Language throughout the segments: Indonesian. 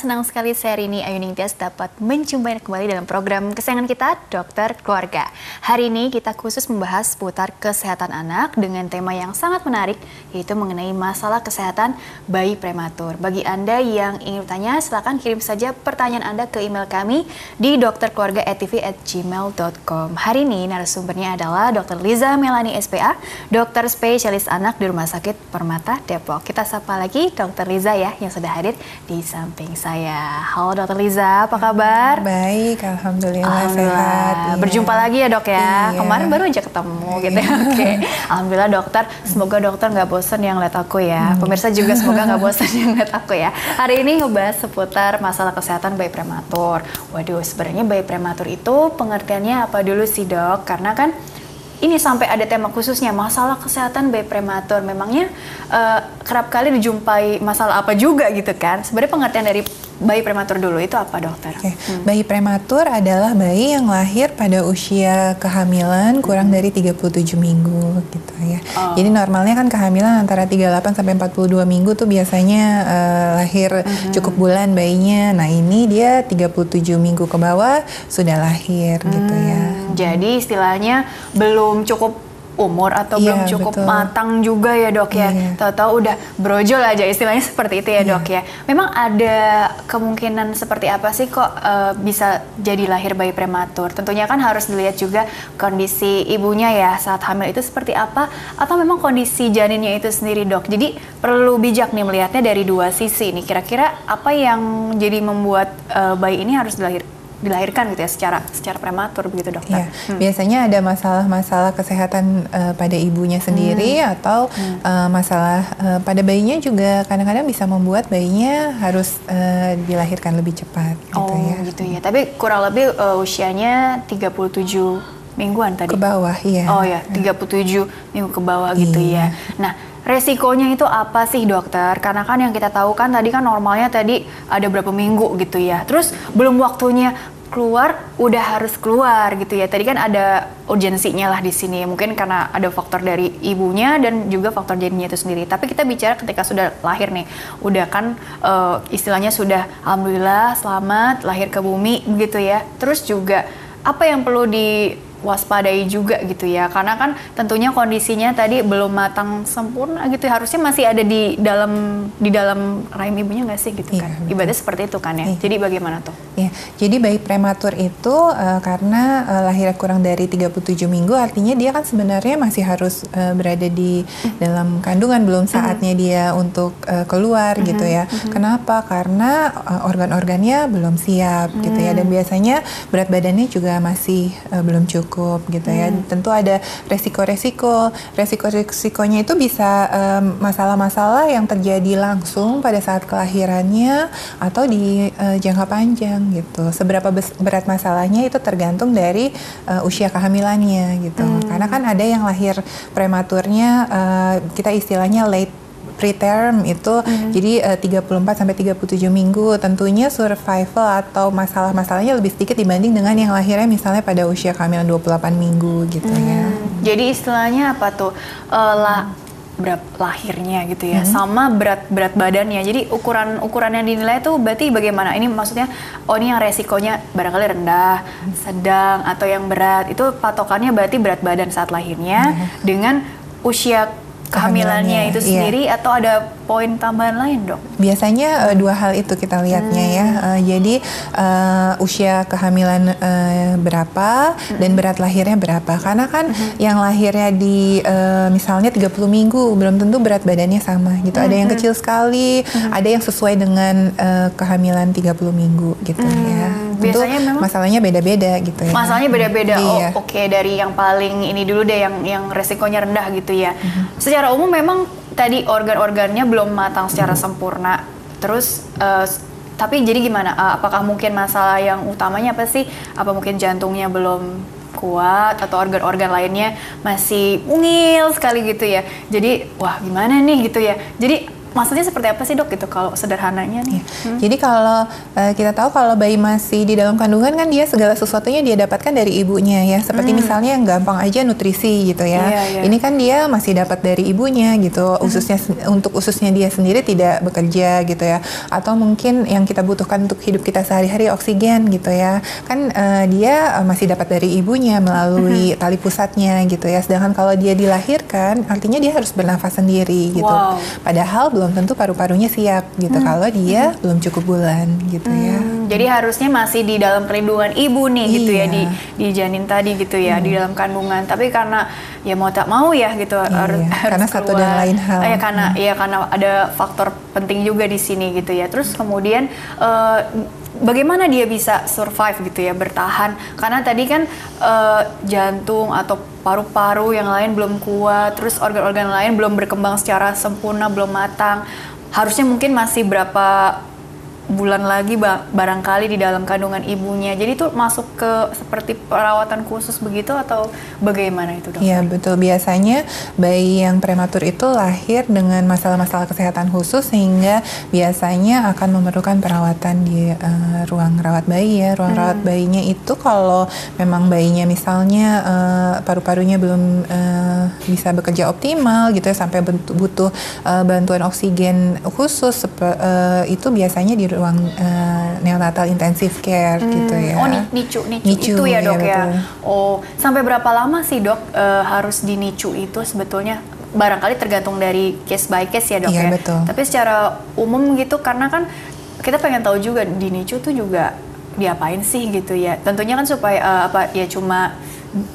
Senang sekali saya hari ini Ayu Ningtyas dapat menjumpai kembali dalam program kesayangan kita, Dokter Keluarga. Hari ini kita khusus membahas seputar kesehatan anak dengan tema yang sangat menarik, yaitu mengenai masalah kesehatan bayi prematur. Bagi Anda yang ingin bertanya, silakan kirim saja pertanyaan Anda ke email kami di dokterkeluarga@tv@gmail.com. Hari ini narasumbernya adalah Dr. Liza Melani SPA, dokter spesialis anak di Rumah Sakit Permata Depok. Kita sapa lagi Dr. Liza ya yang sudah hadir di samping saya. Halo Dokter Liza, apa kabar? Baik, alhamdulillah, alhamdulillah. sehat. Iya. Berjumpa lagi ya dok ya. Iya. Kemarin baru aja ketemu iya. gitu ya. Oke, alhamdulillah dokter. Semoga dokter nggak bosan yang lihat aku ya. Hmm. Pemirsa juga semoga nggak bosan yang lihat aku ya. Hari ini ngebahas seputar masalah kesehatan bayi prematur. Waduh, sebenarnya bayi prematur itu pengertiannya apa dulu sih dok? Karena kan ini sampai ada tema khususnya masalah kesehatan bayi prematur. Memangnya uh, kerap kali dijumpai masalah apa juga gitu kan? Sebenarnya pengertian dari bayi prematur dulu itu apa dokter? Okay. Hmm. Bayi prematur adalah bayi yang lahir pada usia kehamilan kurang hmm. dari 37 minggu gitu ya. Oh. Jadi normalnya kan kehamilan antara 38 sampai 42 minggu tuh biasanya uh, lahir hmm. cukup bulan bayinya. Nah, ini dia 37 minggu ke bawah sudah lahir hmm. gitu ya. Jadi istilahnya belum cukup umur atau iya, belum cukup betul. matang juga ya dok ya. Iya. Tahu-tahu udah brojol aja istilahnya seperti itu ya iya. dok ya. Memang ada kemungkinan seperti apa sih kok uh, bisa jadi lahir bayi prematur? Tentunya kan harus dilihat juga kondisi ibunya ya saat hamil itu seperti apa atau memang kondisi janinnya itu sendiri dok. Jadi perlu bijak nih melihatnya dari dua sisi nih. Kira-kira apa yang jadi membuat uh, bayi ini harus dilahir dilahirkan gitu ya secara secara prematur begitu dokter. Iya. Hmm. Biasanya ada masalah-masalah kesehatan uh, pada ibunya sendiri hmm. atau hmm. Uh, masalah uh, pada bayinya juga kadang-kadang bisa membuat bayinya harus uh, dilahirkan lebih cepat gitu oh, ya. gitu ya. Tapi kurang lebih uh, usianya 37 mingguan tadi. Ke bawah, iya. Oh ya, 37 minggu ke bawah gitu iya. ya. Nah, resikonya itu apa sih dokter? Karena kan yang kita tahu kan tadi kan normalnya tadi ada berapa minggu gitu ya. Terus belum waktunya keluar udah harus keluar gitu ya. Tadi kan ada urgensinya lah di sini. Mungkin karena ada faktor dari ibunya dan juga faktor jadinya itu sendiri. Tapi kita bicara ketika sudah lahir nih, udah kan uh, istilahnya sudah alhamdulillah selamat lahir ke bumi gitu ya. Terus juga apa yang perlu di waspadai juga gitu ya karena kan tentunya kondisinya tadi belum matang sempurna gitu harusnya masih ada di dalam di dalam rahim ibunya nggak sih gitu iya, kan betul. ibaratnya seperti itu kan ya iya. jadi bagaimana tuh ya jadi bayi prematur itu uh, karena uh, lahirnya kurang dari 37 minggu artinya dia kan sebenarnya masih harus uh, berada di mm. dalam kandungan belum mm-hmm. saatnya mm. dia untuk uh, keluar mm -hmm. gitu ya mm -hmm. kenapa karena uh, organ-organnya belum siap mm. gitu ya dan biasanya berat badannya juga masih uh, belum cukup cukup gitu ya. Hmm. Tentu ada resiko-resiko. Resiko-resikonya itu bisa masalah-masalah um, yang terjadi langsung pada saat kelahirannya atau di uh, jangka panjang gitu. Seberapa berat masalahnya itu tergantung dari uh, usia kehamilannya gitu. Hmm. Karena kan ada yang lahir prematurnya uh, kita istilahnya late preterm itu mm-hmm. jadi uh, 34 sampai 37 minggu. Tentunya survival atau masalah-masalahnya lebih sedikit dibanding dengan yang lahirnya misalnya pada usia kehamilan 28 minggu gitu mm. ya. Jadi istilahnya apa tuh? Uh, lah berat lahirnya gitu ya hmm. sama berat berat badannya jadi ukuran ukuran yang dinilai itu berarti bagaimana ini maksudnya oh ini yang resikonya barangkali rendah sedang atau yang berat itu patokannya berarti berat badan saat lahirnya hmm. dengan usia kehamilannya itu iya. sendiri iya. atau ada poin tambahan lain dok? Biasanya uh, dua hal itu kita lihatnya ya. hmm. ya. Uh, jadi uh, usia kehamilan uh, berapa hmm. dan berat lahirnya berapa? Karena kan hmm. yang lahirnya di uh, misalnya 30 minggu belum tentu berat badannya sama gitu. Hmm. Ada yang hmm. kecil sekali, hmm. ada yang sesuai dengan uh, kehamilan 30 minggu gitu hmm. ya. Biasanya memang masalahnya beda-beda gitu ya. Masalahnya beda-beda. Iya. Oh, oke okay. dari yang paling ini dulu deh yang yang resikonya rendah gitu ya. Hmm. Secara umum memang tadi organ-organnya belum matang secara sempurna. Terus uh, tapi jadi gimana? Uh, apakah mungkin masalah yang utamanya apa sih? Apa mungkin jantungnya belum kuat atau organ-organ lainnya masih ungil sekali gitu ya. Jadi wah gimana nih gitu ya. Jadi maksudnya seperti apa sih dok gitu kalau sederhananya nih? Hmm. Jadi kalau uh, kita tahu kalau bayi masih di dalam kandungan kan dia segala sesuatunya dia dapatkan dari ibunya ya. Seperti hmm. misalnya yang gampang aja nutrisi gitu ya. Yeah, yeah. Ini kan dia masih dapat dari ibunya gitu. Hmm. Ususnya untuk ususnya dia sendiri tidak bekerja gitu ya. Atau mungkin yang kita butuhkan untuk hidup kita sehari-hari oksigen gitu ya. Kan uh, dia uh, masih dapat dari ibunya melalui hmm. tali pusatnya gitu ya. Sedangkan kalau dia dilahirkan artinya dia harus bernafas sendiri gitu. Wow. Padahal belum tentu paru-parunya siap gitu hmm. kalau dia hmm. belum cukup bulan gitu ya. hmm. ya. Jadi harusnya masih di dalam perlindungan ibu nih iya. gitu ya di di janin tadi gitu ya hmm. di dalam kandungan. Tapi karena ya mau tak mau ya gitu iya. harus karena harus satu dan lain hal. Ya karena hmm. ya karena ada faktor penting juga di sini gitu ya. Terus kemudian uh, bagaimana dia bisa survive gitu ya bertahan? Karena tadi kan uh, jantung atau paru-paru yang lain belum kuat terus organ-organ lain belum berkembang secara sempurna belum matang. Harusnya mungkin masih berapa bulan lagi barangkali di dalam kandungan ibunya. Jadi itu masuk ke seperti perawatan khusus begitu atau bagaimana itu dok? Iya betul. Biasanya bayi yang prematur itu lahir dengan masalah-masalah kesehatan khusus sehingga biasanya akan memerlukan perawatan di uh, ruang rawat bayi ya. Ruang hmm. rawat bayinya itu kalau memang bayinya misalnya uh, paru-parunya belum uh, bisa bekerja optimal gitu ya sampai butuh uh, bantuan oksigen khusus uh, itu biasanya di ruang uh, neonatal intensive care hmm. gitu ya. Oh nicu, nicu, nicu itu ya dok ya. ya. Oh sampai berapa lama sih dok uh, harus di nicu itu sebetulnya? Barangkali tergantung dari case by case ya dok iya, ya. Betul. Tapi secara umum gitu karena kan kita pengen tahu juga di nicu tuh juga diapain sih gitu ya. Tentunya kan supaya uh, apa ya cuma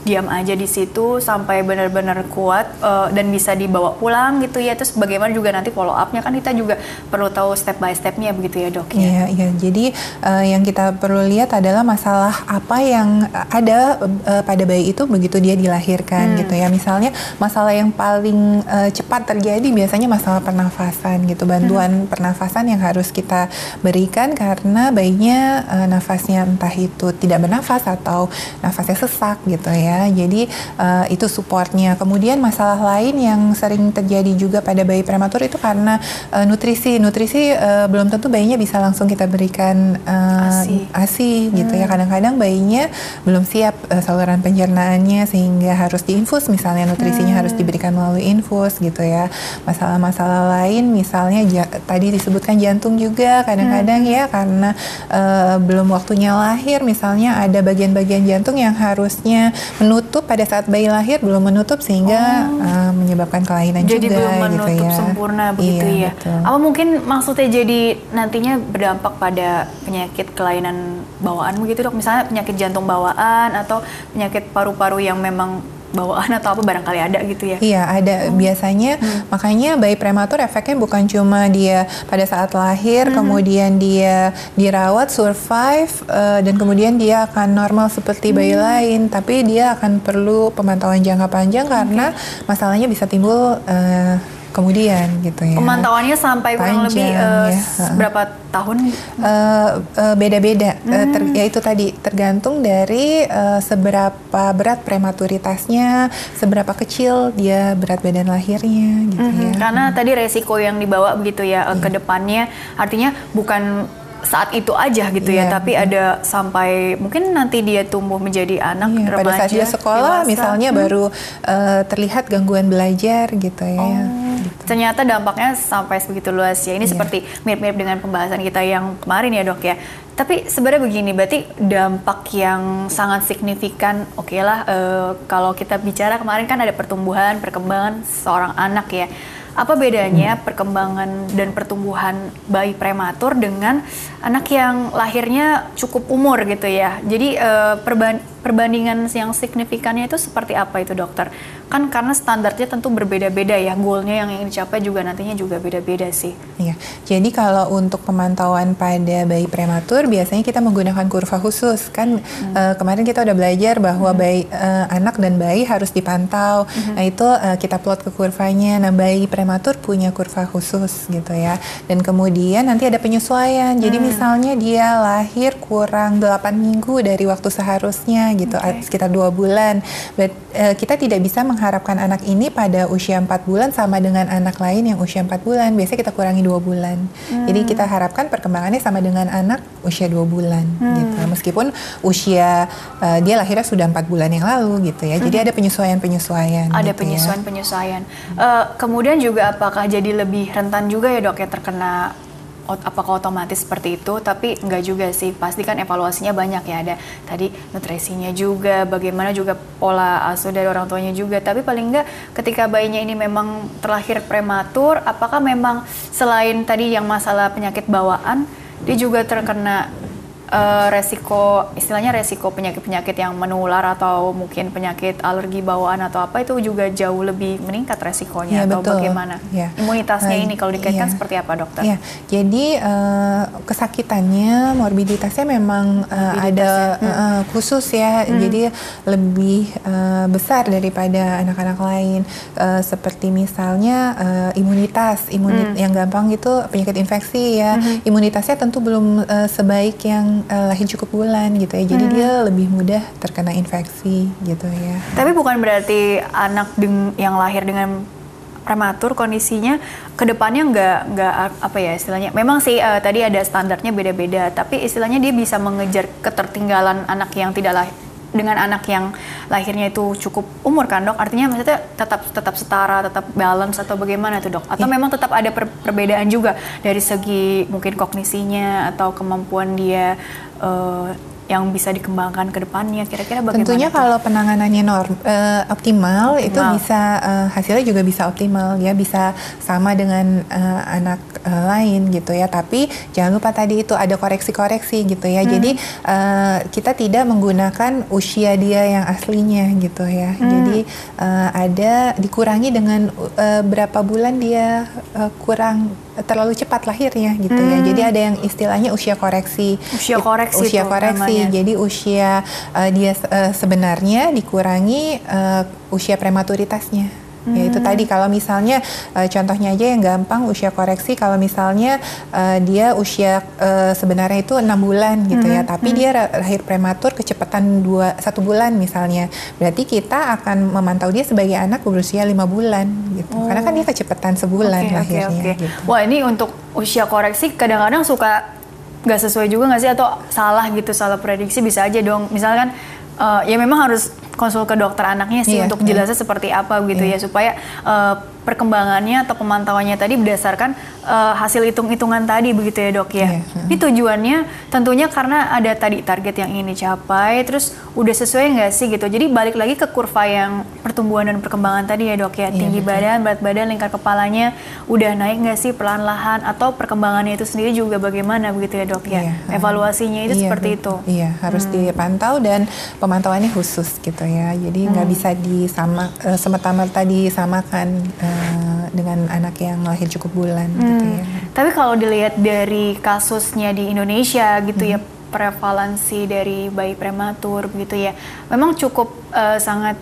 diam aja di situ sampai benar-benar kuat uh, dan bisa dibawa pulang gitu ya. Terus bagaimana juga nanti follow upnya kan kita juga perlu tahu step by stepnya begitu ya dok ya? Iya iya. Jadi uh, yang kita perlu lihat adalah masalah apa yang ada uh, pada bayi itu begitu dia dilahirkan hmm. gitu ya. Misalnya masalah yang paling uh, cepat terjadi biasanya masalah pernafasan gitu. Bantuan hmm. pernafasan yang harus kita berikan karena bayinya uh, nafasnya entah itu tidak bernafas atau nafasnya sesak gitu gitu ya. Jadi uh, itu supportnya. Kemudian masalah lain yang sering terjadi juga pada bayi prematur itu karena uh, nutrisi. Nutrisi uh, belum tentu bayinya bisa langsung kita berikan uh, ASI, ASI gitu ya. hmm. ya. Kadang-kadang bayinya belum siap uh, saluran pencernaannya sehingga harus diinfus misalnya nutrisinya hmm. harus diberikan melalui infus gitu ya. Masalah-masalah lain misalnya ja, tadi disebutkan jantung juga kadang-kadang hmm. ya karena uh, belum waktunya lahir misalnya ada bagian-bagian jantung yang harusnya menutup pada saat bayi lahir belum menutup sehingga oh. uh, menyebabkan kelainan jadi juga belum gitu menutup gitu ya. sempurna begitu iya, ya. Betul. Apa mungkin maksudnya jadi nantinya berdampak pada penyakit kelainan bawaan begitu dok? Misalnya penyakit jantung bawaan atau penyakit paru-paru yang memang bawaan atau apa barangkali ada gitu ya? Iya ada hmm. biasanya hmm. makanya bayi prematur efeknya bukan cuma dia pada saat lahir hmm. kemudian dia dirawat survive uh, dan kemudian dia akan normal seperti bayi hmm. lain tapi dia akan perlu pemantauan jangka panjang karena masalahnya bisa timbul uh, kemudian gitu ya. Pemantauannya sampai kurang lebih uh, ya. berapa tahun? Uh, uh, beda-beda. Hmm. Uh, ter, ya itu tadi tergantung dari uh, seberapa berat prematuritasnya, seberapa kecil dia berat badan lahirnya gitu hmm. ya. Karena hmm. tadi resiko yang dibawa begitu ya hmm. ke iya. depannya artinya bukan saat itu aja gitu yeah. ya, iya, tapi ada sampai mungkin nanti dia tumbuh menjadi anak yeah, remaja. Pada saat dia sekolah dewasa. misalnya hmm. baru uh, terlihat gangguan belajar gitu ya. Oh, gitu. Ternyata dampaknya sampai sebegitu luas ya. Ini yeah. seperti mirip-mirip dengan pembahasan kita yang kemarin ya dok ya. Tapi sebenarnya begini, berarti dampak yang sangat signifikan, oke okay lah, uh, kalau kita bicara kemarin kan ada pertumbuhan, perkembangan seorang anak ya apa bedanya perkembangan dan pertumbuhan bayi prematur dengan anak yang lahirnya cukup umur gitu ya? Jadi uh, perbandingan yang signifikannya itu seperti apa itu dokter? Kan karena standarnya tentu berbeda-beda ya, goalnya yang ingin dicapai juga nantinya juga beda-beda sih. Iya, jadi kalau untuk pemantauan pada bayi prematur biasanya kita menggunakan kurva khusus kan hmm. uh, kemarin kita udah belajar bahwa hmm. bayi uh, anak dan bayi harus dipantau. Hmm. Nah itu uh, kita plot ke kurvanya. Nah bayi prematur punya kurva khusus gitu ya. Dan kemudian nanti ada penyesuaian. Jadi hmm. misalnya dia lahir kurang 8 minggu dari waktu seharusnya gitu Okay. sekitar dua bulan. But, eh, kita tidak bisa mengharapkan anak ini pada usia empat bulan sama dengan anak lain yang usia empat bulan. Biasanya kita kurangi dua bulan. Jadi kita harapkan perkembangannya sama dengan anak usia dua bulan gitu. Meskipun usia eh, dia lahirnya sudah empat bulan yang lalu gitu ya. Jadi ada penyesuaian-penyesuaian. Ada gitu ya. penyesuaian-penyesuaian. Eh, kemudian juga apakah jadi lebih rentan juga ya dok ya terkena apakah otomatis seperti itu? Tapi enggak juga sih. Pasti kan evaluasinya banyak ya. Ada tadi nutrisinya juga, bagaimana juga pola asuh dari orang tuanya juga. Tapi paling enggak ketika bayinya ini memang terlahir prematur, apakah memang selain tadi yang masalah penyakit bawaan, dia juga terkena eh, resiko istilahnya resiko penyakit-penyakit yang menular atau mungkin penyakit alergi bawaan atau apa itu juga jauh lebih meningkat resikonya Iya, atau betul. bagaimana Iya. imunitasnya Eh, ini kalau dikaitkan iya. seperti apa dokter? Iya, jadi eh, kesakitannya, morbiditasnya memang eh, ada Morbiditasnya, hmm. eh, khusus ya, jadi lebih eh, besar daripada anak-anak lain. Eh, seperti misalnya eh, imunitas, imunit Hmm. yang gampang itu penyakit infeksi ya, imunitasnya tentu belum eh, sebaik yang eh, lahir cukup bulan gitu ya, Hmm. jadi dia lebih mudah terkena infeksi gitu ya. Tapi bukan berarti anak deng- yang lahir dengan prematur kondisinya ke depannya nggak nggak apa ya istilahnya memang sih eh, tadi ada standarnya beda-beda tapi istilahnya dia bisa mengejar ketertinggalan anak yang tidak lahir dengan anak yang lahirnya itu cukup umur kan dok artinya maksudnya tetap tetap setara tetap balance atau bagaimana tuh dok atau Iya. memang tetap ada per- perbedaan juga dari segi mungkin kognisinya atau kemampuan dia eh, yang bisa dikembangkan ke depannya kira-kira bagaimana Tentunya tuh? kalau penanganannya norm, eh, optimal, itu Optimal. bisa eh, hasilnya juga bisa optimal ya bisa sama dengan eh, anak eh, lain gitu ya. Tapi jangan lupa tadi itu ada koreksi-koreksi gitu ya. Jadi eh, kita tidak menggunakan usia dia yang aslinya gitu ya. Jadi eh, ada dikurangi dengan eh, berapa bulan dia eh, kurang terlalu cepat lahirnya gitu ya. Jadi ada yang istilahnya usia koreksi. Usia koreksi Usia koreksi. namanya. Jadi usia uh, dia uh, sebenarnya dikurangi uh, usia prematuritasnya. Ya itu Hmm. tadi kalau misalnya uh, contohnya aja yang gampang usia koreksi kalau misalnya uh, dia usia uh, sebenarnya itu enam bulan gitu Hmm. ya, tapi dia ra- lahir prematur kecepatan dua satu bulan misalnya, berarti kita akan memantau dia sebagai anak berusia lima bulan gitu, karena kan dia kecepatan sebulan oke, lahirnya. oke. Gitu. Wah ini untuk usia koreksi kadang-kadang suka nggak sesuai juga nggak sih atau salah gitu salah prediksi bisa aja dong. Misalkan eh, ya memang harus konsul ke dokter anaknya sih Iya, untuk iya. jelasnya seperti apa gitu Iya. ya supaya eh, perkembangannya atau pemantauannya tadi berdasarkan eh, hasil hitung-hitungan tadi begitu ya dok ya. Iya, Ini tujuannya tentunya karena ada tadi target yang ingin dicapai terus udah sesuai nggak sih gitu. Jadi balik lagi ke kurva yang pertumbuhan dan perkembangan tadi ya dok ya. Iya, Tinggi betul. badan, berat badan, lingkar kepalanya udah naik nggak sih perlahan-lahan atau perkembangannya itu sendiri juga bagaimana begitu ya dok ya? Iya, Evaluasinya itu Iya, seperti betul. itu. Hmm. Iya, harus dipantau dan pemantauannya khusus gitu ya. Jadi nggak Hmm. bisa disama eh, semata-mata disamakan eh, dengan anak yang lahir cukup bulan gitu Hmm. ya. Tapi kalau dilihat dari kasusnya di Indonesia gitu ya Hmm. prevalensi dari bayi prematur begitu ya, memang cukup eh, sangat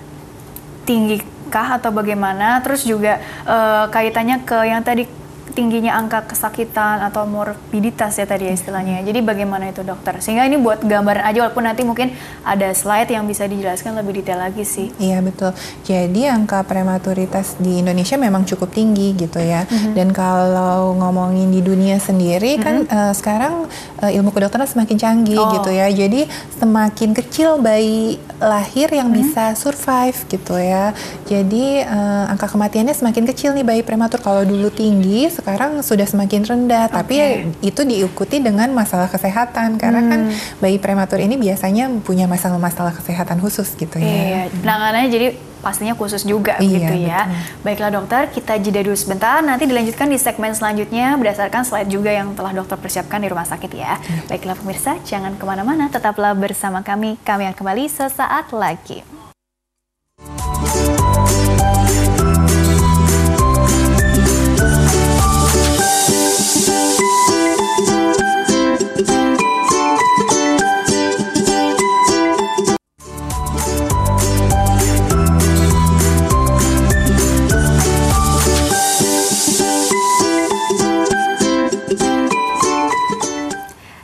tinggi kah atau bagaimana? Terus juga eh, kaitannya ke yang tadi tingginya angka kesakitan atau morbiditas ya tadi ya istilahnya. Jadi bagaimana itu dokter? Sehingga ini buat gambaran aja walaupun nanti mungkin ada slide yang bisa dijelaskan lebih detail lagi sih. Iya betul. Jadi angka prematuritas di Indonesia memang cukup tinggi gitu ya. Mm-hmm. Dan kalau ngomongin di dunia sendiri kan eh, sekarang eh, ilmu kedokteran semakin canggih Oh. gitu ya. Jadi semakin kecil bayi lahir yang Mm-hmm. bisa survive gitu ya. Jadi eh, angka kematiannya semakin kecil nih bayi prematur. Kalau dulu tinggi, sekarang sudah semakin rendah. Tapi Oke. itu diikuti dengan masalah kesehatan karena kan Hmm. bayi prematur ini biasanya punya masalah-masalah kesehatan khusus gitu ya. Iya, penanganannya jadi pastinya khusus juga Iya, gitu ya. betul. Baiklah dokter, kita jeda dulu sebentar. Nanti dilanjutkan di segmen selanjutnya berdasarkan slide juga yang telah dokter persiapkan di rumah sakit ya. Iya. Baiklah pemirsa, jangan ke mana-mana, tetaplah bersama kami. Kami akan kembali sesaat lagi.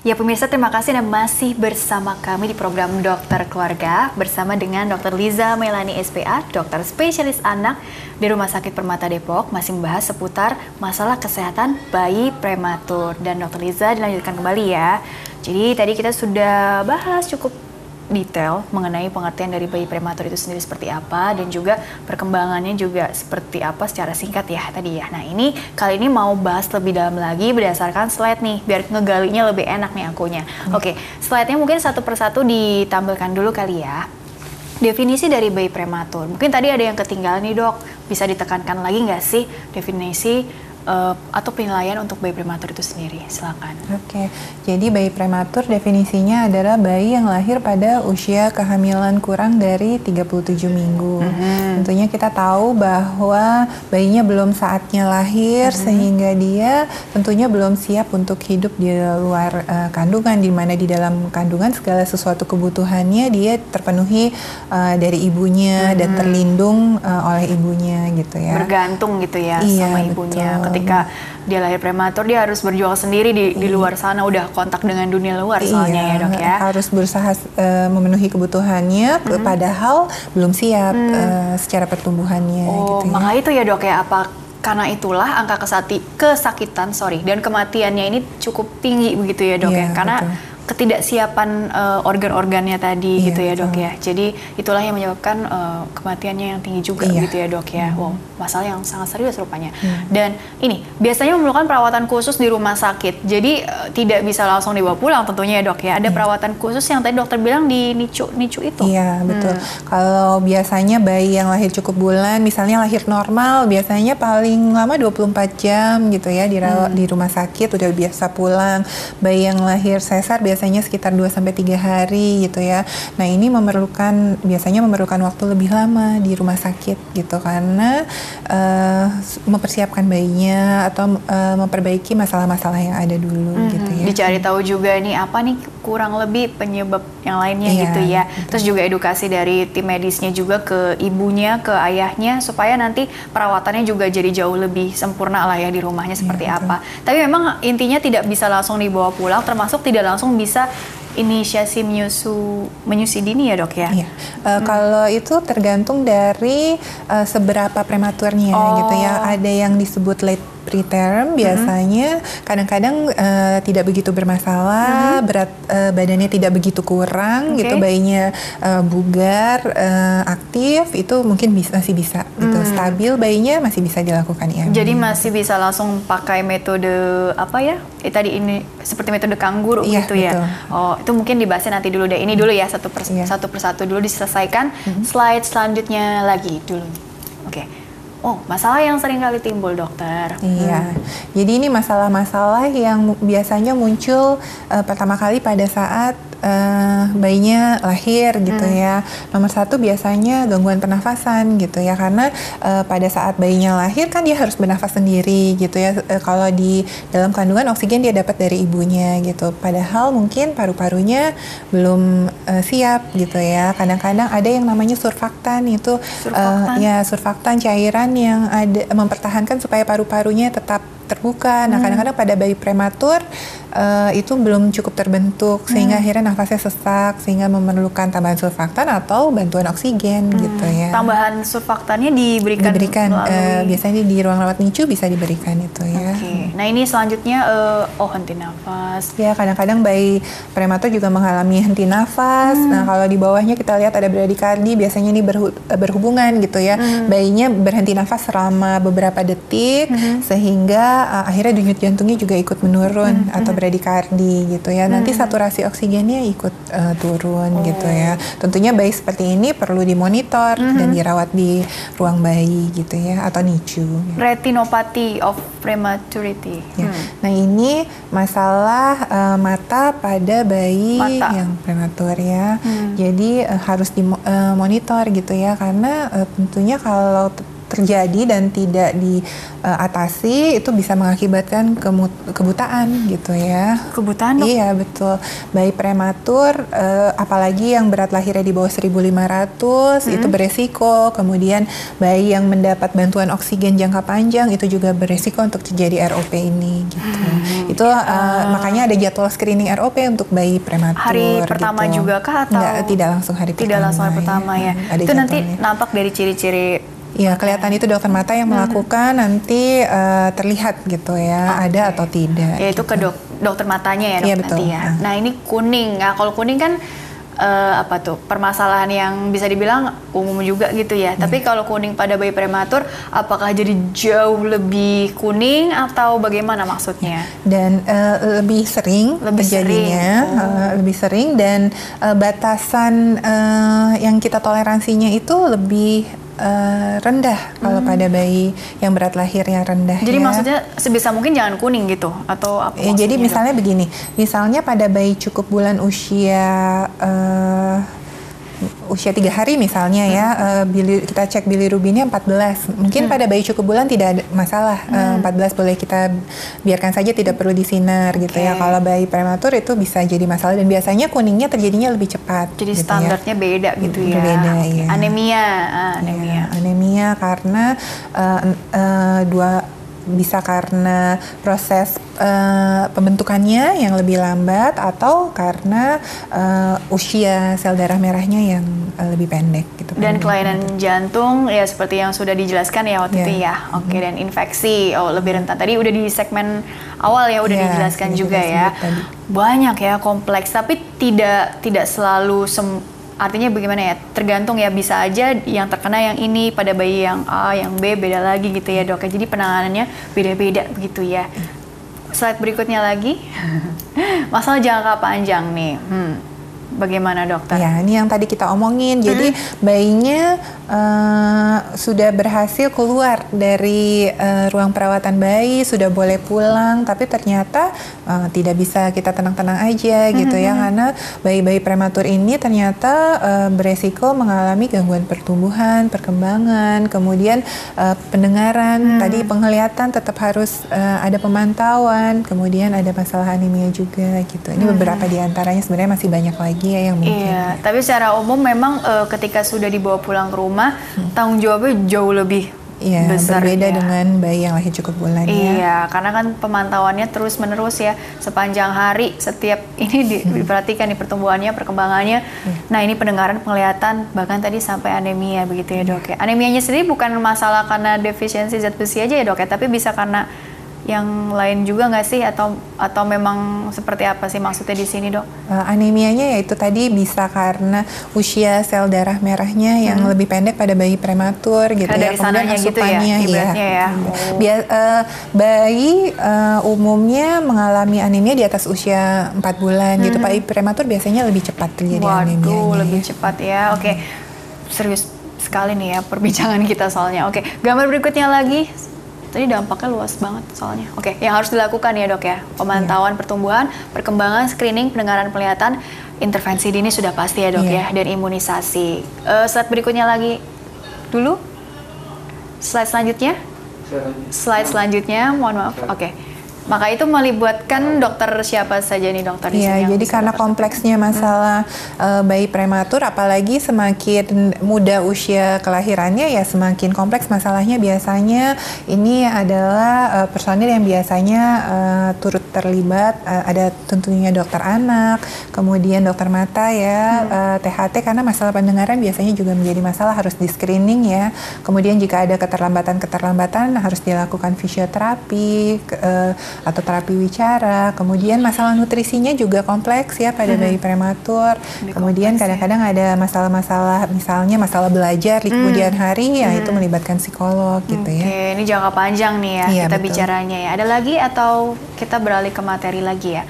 Ya pemirsa terima kasih dan masih bersama kami di program Dokter Keluarga bersama dengan Dr. Liza Melani SPA, dokter spesialis anak di Rumah Sakit Permata Depok masih membahas seputar masalah kesehatan bayi prematur dan Dr. Liza dilanjutkan kembali ya. Jadi tadi kita sudah bahas cukup detail mengenai pengertian dari bayi prematur itu sendiri seperti apa dan juga perkembangannya juga seperti apa secara singkat ya tadi ya. Nah ini kali ini mau bahas lebih dalam lagi berdasarkan slide nih biar ngegalinya lebih enak nih akunya. Hmm. Oke, slide-nya mungkin satu persatu ditampilkan dulu kali ya. Definisi dari bayi prematur. Mungkin tadi ada yang ketinggalan nih dok. Bisa ditekankan lagi nggak sih definisi uh, atau penilaian untuk bayi prematur itu sendiri? Silakan. Oke, okay. jadi bayi prematur definisinya adalah bayi yang lahir pada usia kehamilan kurang dari 37 minggu. Mm -hmm. Tentunya kita tahu bahwa bayinya belum saatnya lahir mm -hmm. sehingga dia tentunya belum siap untuk hidup di luar uh, kandungan di mana di dalam kandungan segala sesuatu kebutuhannya dia terpenuhi uh, dari ibunya mm -hmm. dan terlindung uh, oleh ibunya gitu ya. Bergantung gitu ya iya, sama ibunya. Betul ketika dia lahir prematur dia harus berjuang sendiri di, di luar sana udah kontak dengan dunia luar soalnya iya, ya dok ya harus berusaha uh, memenuhi kebutuhannya hmm. padahal belum siap hmm. uh, secara pertumbuhannya oh gitu ya. maka itu ya dok ya apa karena itulah angka kesati, kesakitan sorry dan kematiannya ini cukup tinggi begitu ya dok yeah, ya karena betul ketidaksiapan uh, organ-organnya tadi iya, gitu ya dok ya. Jadi itulah yang menyebabkan uh, kematiannya yang tinggi juga iya. gitu ya dok ya. Hmm. Wow, masalah yang sangat serius rupanya. Hmm. Dan ini biasanya memerlukan perawatan khusus di rumah sakit. Jadi uh, tidak bisa langsung dibawa pulang tentunya ya dok ya. Ada hmm. perawatan khusus yang tadi dokter bilang di nicu nicu itu. Iya betul. Hmm. Kalau biasanya bayi yang lahir cukup bulan, misalnya lahir normal, biasanya paling lama 24 jam gitu ya dirawat hmm. di rumah sakit udah biasa pulang. Bayi yang lahir sesar biasanya biasanya sekitar 2 sampai 3 hari gitu ya. Nah, ini memerlukan biasanya memerlukan waktu lebih lama di rumah sakit gitu karena uh, mempersiapkan bayinya atau uh, memperbaiki masalah-masalah yang ada dulu mm -hmm. gitu ya. Dicari tahu juga nih apa nih kurang lebih penyebab yang lainnya iya, gitu ya. Betul. Terus juga edukasi dari tim medisnya juga ke ibunya, ke ayahnya supaya nanti perawatannya juga jadi jauh lebih sempurna lah ya di rumahnya seperti iya, apa. Tapi memang intinya tidak bisa langsung dibawa pulang termasuk tidak langsung bisa inisiasi menyusu menyusui dini ya dok ya? Iya. Uh, hmm. Kalau itu tergantung dari uh, seberapa prematurnya oh. gitu ya. Ada yang disebut late preterm biasanya kadang-kadang uh, tidak begitu bermasalah, hmm. berat uh, badannya tidak begitu kurang okay. gitu, bayinya uh, bugar, uh, aktif itu mungkin bisa, masih bisa gitu. hmm. gitu, stabil bayinya masih bisa dilakukan ya. Jadi masih bisa langsung pakai metode apa ya? Eh, tadi ini seperti metode kanguru iya, gitu ya. betul. ya. Oh itu mungkin dibahasnya nanti dulu deh. Ini dulu ya satu pers iya. satu persatu dulu diselesaikan. Hmm. Slide selanjutnya lagi dulu. Oke. Okay. Oh, masalah yang sering kali timbul, dokter. Iya. Hmm. Jadi ini masalah-masalah yang biasanya muncul uh, pertama kali pada saat uh, bayinya lahir gitu hmm. ya. Nomor satu biasanya gangguan pernafasan gitu ya karena uh, pada saat bayinya lahir kan dia harus bernafas sendiri gitu ya. Uh, kalau di dalam kandungan oksigen dia dapat dari ibunya gitu. Padahal mungkin paru-parunya belum uh, siap gitu ya. Kadang-kadang ada yang namanya surfaktan itu surfaktan. Uh, ya surfaktan cairan yang ada mempertahankan supaya paru-parunya tetap terbuka. Nah, hmm. kadang-kadang pada bayi prematur uh, itu belum cukup terbentuk sehingga hmm. akhirnya nafasnya sesak sehingga memerlukan tambahan surfaktan atau bantuan oksigen hmm. gitu ya. Tambahan surfaktannya diberikan diberikan uh, biasanya di ruang rawat NICU bisa diberikan itu ya. Okay. Nah, ini selanjutnya uh, oh henti nafas. Ya, kadang-kadang bayi prematur juga mengalami henti nafas. Hmm. Nah, kalau di bawahnya kita lihat ada bradikardi biasanya ini berhu berhubungan gitu ya. Hmm. Bayinya berhenti nafas selama beberapa detik hmm. sehingga uh, akhirnya denyut jantungnya juga ikut menurun hmm, atau. Bradikardi gitu ya. Nanti hmm. saturasi oksigennya ikut uh, turun oh. gitu ya. Tentunya bayi seperti ini perlu dimonitor hmm. dan dirawat di ruang bayi gitu ya atau NICU. Ya. Retinopathy of prematurity. Ya. Hmm. Nah ini masalah uh, mata pada bayi mata. yang prematur ya. Hmm. Jadi uh, harus dimonitor uh, gitu ya karena uh, tentunya kalau terjadi dan tidak diatasi itu bisa mengakibatkan kebutaan gitu ya. Kebutaan dok? Iya betul. Bayi prematur uh, apalagi yang berat lahirnya di bawah 1500 hmm. itu beresiko. Kemudian bayi yang mendapat bantuan oksigen jangka panjang itu juga beresiko untuk terjadi ROP ini gitu. Hmm. Itu uh, uh, makanya ada jadwal screening ROP untuk bayi prematur. Hari pertama gitu. juga kah atau Nggak, tidak langsung hari tidak pertama? Tidak langsung hari pertama ya. ya. Ada itu nanti nampak dari ciri-ciri Iya, kelihatan itu dokter mata yang melakukan hmm. nanti uh, terlihat gitu ya, okay. ada atau tidak. Ya itu gitu. ke dok dokter matanya ya dok iya, nanti ya. Nah. nah ini kuning, nah kalau kuning kan uh, apa tuh permasalahan yang bisa dibilang umum juga gitu ya. Hmm. Tapi kalau kuning pada bayi prematur, apakah jadi jauh lebih kuning atau bagaimana maksudnya? Dan uh, lebih sering lebih terjadinya, sering. Oh. Uh, lebih sering dan uh, batasan uh, yang kita toleransinya itu lebih uh, rendah kalau hmm. pada bayi yang berat lahir yang rendah. Jadi ya. maksudnya sebisa mungkin jangan kuning gitu atau apa? Ya, jadi misalnya dok? begini, misalnya pada bayi cukup bulan usia uh, usia tiga hari misalnya ya uh, bili, kita cek bilirubinnya 14 mungkin hmm. pada bayi cukup bulan tidak ada masalah hmm. uh, 14 boleh kita biarkan saja tidak perlu disinar okay. gitu ya kalau bayi prematur itu bisa jadi masalah dan biasanya kuningnya terjadinya lebih cepat jadi gitu standarnya ya. beda gitu ya beda ya anemia ah, anemia ya, anemia karena uh, uh, dua bisa karena proses uh, pembentukannya yang lebih lambat atau karena uh, usia sel darah merahnya yang uh, lebih pendek gitu. Dan kelainan gitu. jantung ya seperti yang sudah dijelaskan ya waktu yeah. itu ya. Oke okay, dan infeksi oh lebih rentan. Tadi udah di segmen awal ya udah yeah, dijelaskan juga ya. Tadi. Banyak ya kompleks tapi tidak tidak selalu sem artinya bagaimana ya? Tergantung ya bisa aja yang terkena yang ini pada bayi yang A yang B beda lagi gitu ya dok. Jadi penanganannya beda-beda begitu ya. Slide berikutnya lagi. Masalah jangka panjang nih. Hmm. Bagaimana dokter? Ya, ini yang tadi kita omongin. Jadi hmm. bayinya uh, sudah berhasil keluar dari uh, ruang perawatan bayi, sudah boleh pulang, tapi ternyata uh, tidak bisa kita tenang-tenang aja gitu ya, hmm. karena bayi-bayi prematur ini ternyata uh, beresiko mengalami gangguan pertumbuhan, perkembangan, kemudian uh, pendengaran, hmm. tadi penglihatan tetap harus uh, ada pemantauan, kemudian ada masalah anemia juga gitu. Ini hmm. beberapa di antaranya sebenarnya masih banyak lagi ya yang mungkin. Iya, tapi secara umum memang uh, ketika sudah dibawa pulang ke rumah, hmm. tanggung jawabnya jauh lebih Iya, besar berbeda ya. dengan bayi yang lahir cukup bulan iya, ya. Iya, karena kan pemantauannya terus menerus ya sepanjang hari setiap ini di, hmm. diperhatikan di pertumbuhannya, perkembangannya. Hmm. Nah ini pendengaran, penglihatan, bahkan tadi sampai anemia begitu ya dok ya. Anemianya sendiri bukan masalah karena defisiensi zat besi aja ya dok ya, tapi bisa karena yang lain juga nggak sih atau atau memang seperti apa sih maksudnya di sini dok? Uh, anemianya yaitu tadi bisa karena usia sel darah merahnya yang hmm. lebih pendek pada bayi prematur gitu karena ya. Kemudian asupannya gitu ya, ya. ya. Oh. Bia, uh, bayi uh, umumnya mengalami anemia di atas usia 4 bulan gitu. hmm. gitu. Bayi prematur biasanya lebih cepat terjadi Waduh, anemia. lebih cepat ya. Oke. Okay. Serius sekali nih ya perbincangan kita soalnya. Oke, gambar berikutnya lagi Tadi dampaknya luas banget soalnya. Oke, yang harus dilakukan ya dok ya, pemantauan yeah. pertumbuhan, perkembangan, screening, pendengaran penglihatan, intervensi dini sudah pasti ya dok yeah. ya, dan imunisasi. Uh, slide berikutnya lagi dulu. Slide selanjutnya. Slide selanjutnya, mohon maaf. Oke. Okay. Maka itu melibatkan dokter siapa saja nih dokter Iya, jadi karena kompleksnya masalah hmm. uh, bayi prematur, apalagi semakin muda usia kelahirannya ya semakin kompleks masalahnya. Biasanya ini adalah uh, personil yang biasanya uh, turut terlibat. Uh, ada tentunya dokter anak, kemudian dokter mata ya, hmm. uh, THT karena masalah pendengaran biasanya juga menjadi masalah harus di screening ya. Kemudian jika ada keterlambatan-keterlambatan harus dilakukan fisioterapi. Uh, atau terapi wicara. Kemudian masalah nutrisinya juga kompleks ya pada hmm. bayi prematur. Lebih kemudian ya. kadang-kadang ya. ada masalah-masalah misalnya masalah belajar di kemudian hmm. hari ya hmm. itu melibatkan psikolog gitu okay. ya. Oke, ini jangka panjang nih ya iya, kita betul. bicaranya ya. Ada lagi atau kita beralih ke materi lagi ya?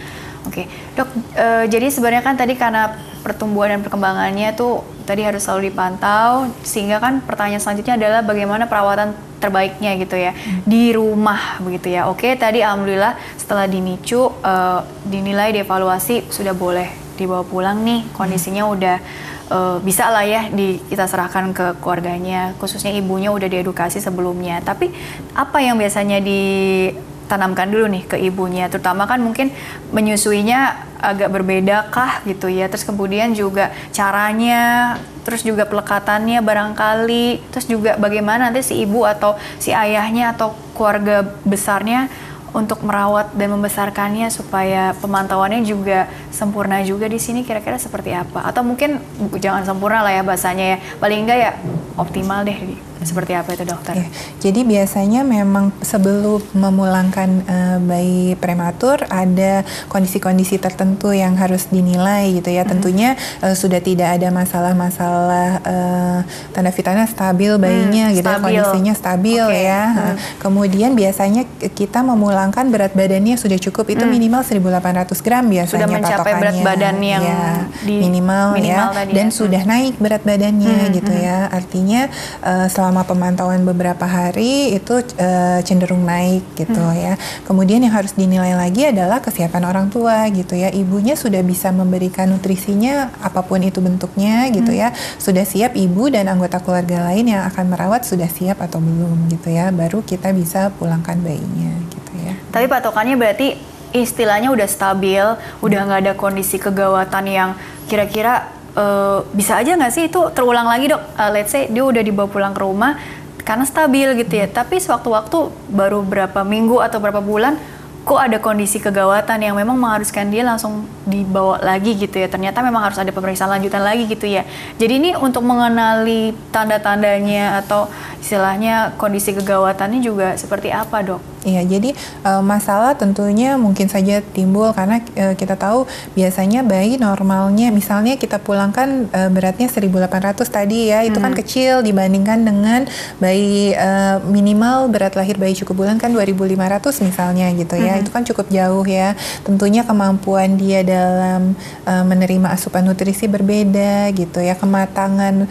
Oke, dok. E, jadi sebenarnya kan tadi karena pertumbuhan dan perkembangannya tuh tadi harus selalu dipantau, sehingga kan pertanyaan selanjutnya adalah bagaimana perawatan terbaiknya gitu ya hmm. di rumah begitu ya. Oke, tadi alhamdulillah setelah dinicu uh, dinilai dievaluasi sudah boleh dibawa pulang nih kondisinya hmm. udah uh, bisa lah ya di kita serahkan ke keluarganya, khususnya ibunya udah diedukasi sebelumnya. Tapi apa yang biasanya ditanamkan dulu nih ke ibunya, terutama kan mungkin menyusuinya agak berbeda kah gitu ya. Terus kemudian juga caranya, terus juga pelekatannya barangkali, terus juga bagaimana nanti si ibu atau si ayahnya atau keluarga besarnya untuk merawat dan membesarkannya supaya pemantauannya juga sempurna juga di sini kira-kira seperti apa? Atau mungkin jangan sempurna lah ya bahasanya ya. Paling enggak ya optimal deh seperti apa itu dokter? Ya, jadi biasanya memang sebelum memulangkan uh, bayi prematur ada kondisi-kondisi tertentu yang harus dinilai gitu ya. Hmm. Tentunya uh, sudah tidak ada masalah-masalah uh, tanda vitana stabil bayinya hmm, gitu ya, stabil. ya, kondisinya stabil okay. ya. Hmm. Kemudian biasanya kita memulangkan berat badannya sudah cukup itu hmm. minimal 1800 gram biasanya sudah mencapai patokannya. berat badan yang ya, di minimal, minimal ya dan ya. sudah hmm. naik berat badannya hmm. gitu hmm. ya. Artinya uh, selama pemantauan beberapa hari itu uh, cenderung naik gitu hmm. ya. Kemudian yang harus dinilai lagi adalah kesiapan orang tua gitu ya. Ibunya sudah bisa memberikan nutrisinya apa pun itu bentuknya gitu hmm. ya. Sudah siap ibu dan anggota keluarga lain yang akan merawat sudah siap atau belum gitu ya. Baru kita bisa pulangkan bayinya gitu ya. Tapi patokannya berarti istilahnya udah stabil, udah nggak ada kondisi kegawatan yang kira-kira uh, bisa aja nggak sih itu terulang lagi dok? Uh, let's say dia udah dibawa pulang ke rumah karena stabil gitu ya. Tapi sewaktu-waktu baru berapa minggu atau berapa bulan kok ada kondisi kegawatan yang memang mengharuskan dia langsung dibawa lagi gitu ya. Ternyata memang harus ada pemeriksaan lanjutan lagi gitu ya. Jadi ini untuk mengenali tanda-tandanya atau istilahnya kondisi kegawatannya juga seperti apa dok? Iya, jadi uh, masalah tentunya mungkin saja timbul karena uh, kita tahu biasanya bayi normalnya misalnya kita pulangkan uh, beratnya 1800 tadi ya, itu kan hmm. kecil dibandingkan dengan bayi uh, minimal berat lahir bayi cukup bulan kan 2500 misalnya gitu ya. Hmm. Itu kan cukup jauh ya. Tentunya kemampuan dia dalam uh, menerima asupan nutrisi berbeda gitu ya. Kematangan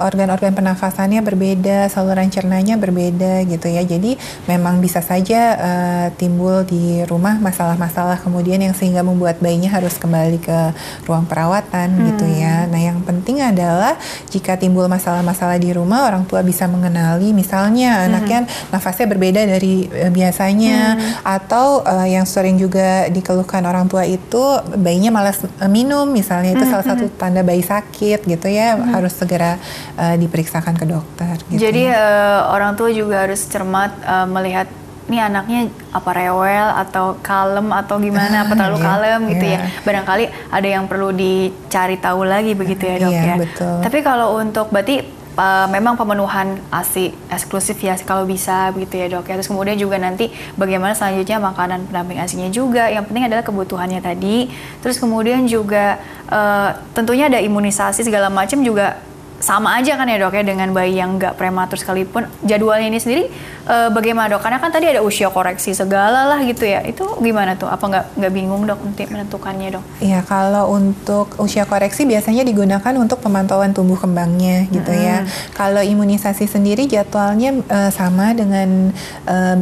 organ-organ uh, pernafasannya berbeda, saluran cernanya berbeda gitu ya. Jadi memang bisa saja uh, timbul di rumah masalah-masalah kemudian yang sehingga membuat bayinya harus kembali ke ruang perawatan hmm. gitu ya. Nah, yang penting adalah jika timbul masalah-masalah di rumah orang tua bisa mengenali misalnya hmm. anaknya nafasnya berbeda dari uh, biasanya hmm. Atau uh, yang sering juga dikeluhkan orang tua itu bayinya malas uh, minum misalnya itu hmm. salah satu hmm. tanda bayi sakit gitu ya hmm. harus segera uh, diperiksakan ke dokter gitu. Jadi uh, orang tua juga harus cermat uh, melihat ini anaknya apa rewel atau kalem atau gimana apa terlalu yeah, kalem gitu yeah. ya barangkali ada yang perlu dicari tahu lagi begitu ya dok yeah, ya betul. tapi kalau untuk berarti uh, memang pemenuhan ASI eksklusif ya kalau bisa begitu ya dok ya. Terus kemudian juga nanti bagaimana selanjutnya makanan pendamping asinya juga. Yang penting adalah kebutuhannya tadi. Terus kemudian juga uh, tentunya ada imunisasi segala macam juga sama aja kan ya dok ya dengan bayi yang nggak prematur sekalipun jadwalnya ini sendiri uh, bagaimana dok? Karena kan tadi ada usia koreksi segala lah gitu ya. Itu gimana tuh? Apa nggak nggak bingung dok untuk menentukannya dok? Iya kalau untuk usia koreksi biasanya digunakan untuk pemantauan tumbuh kembangnya gitu -hmm. ya. Kalau imunisasi sendiri jadwalnya uh, sama dengan uh,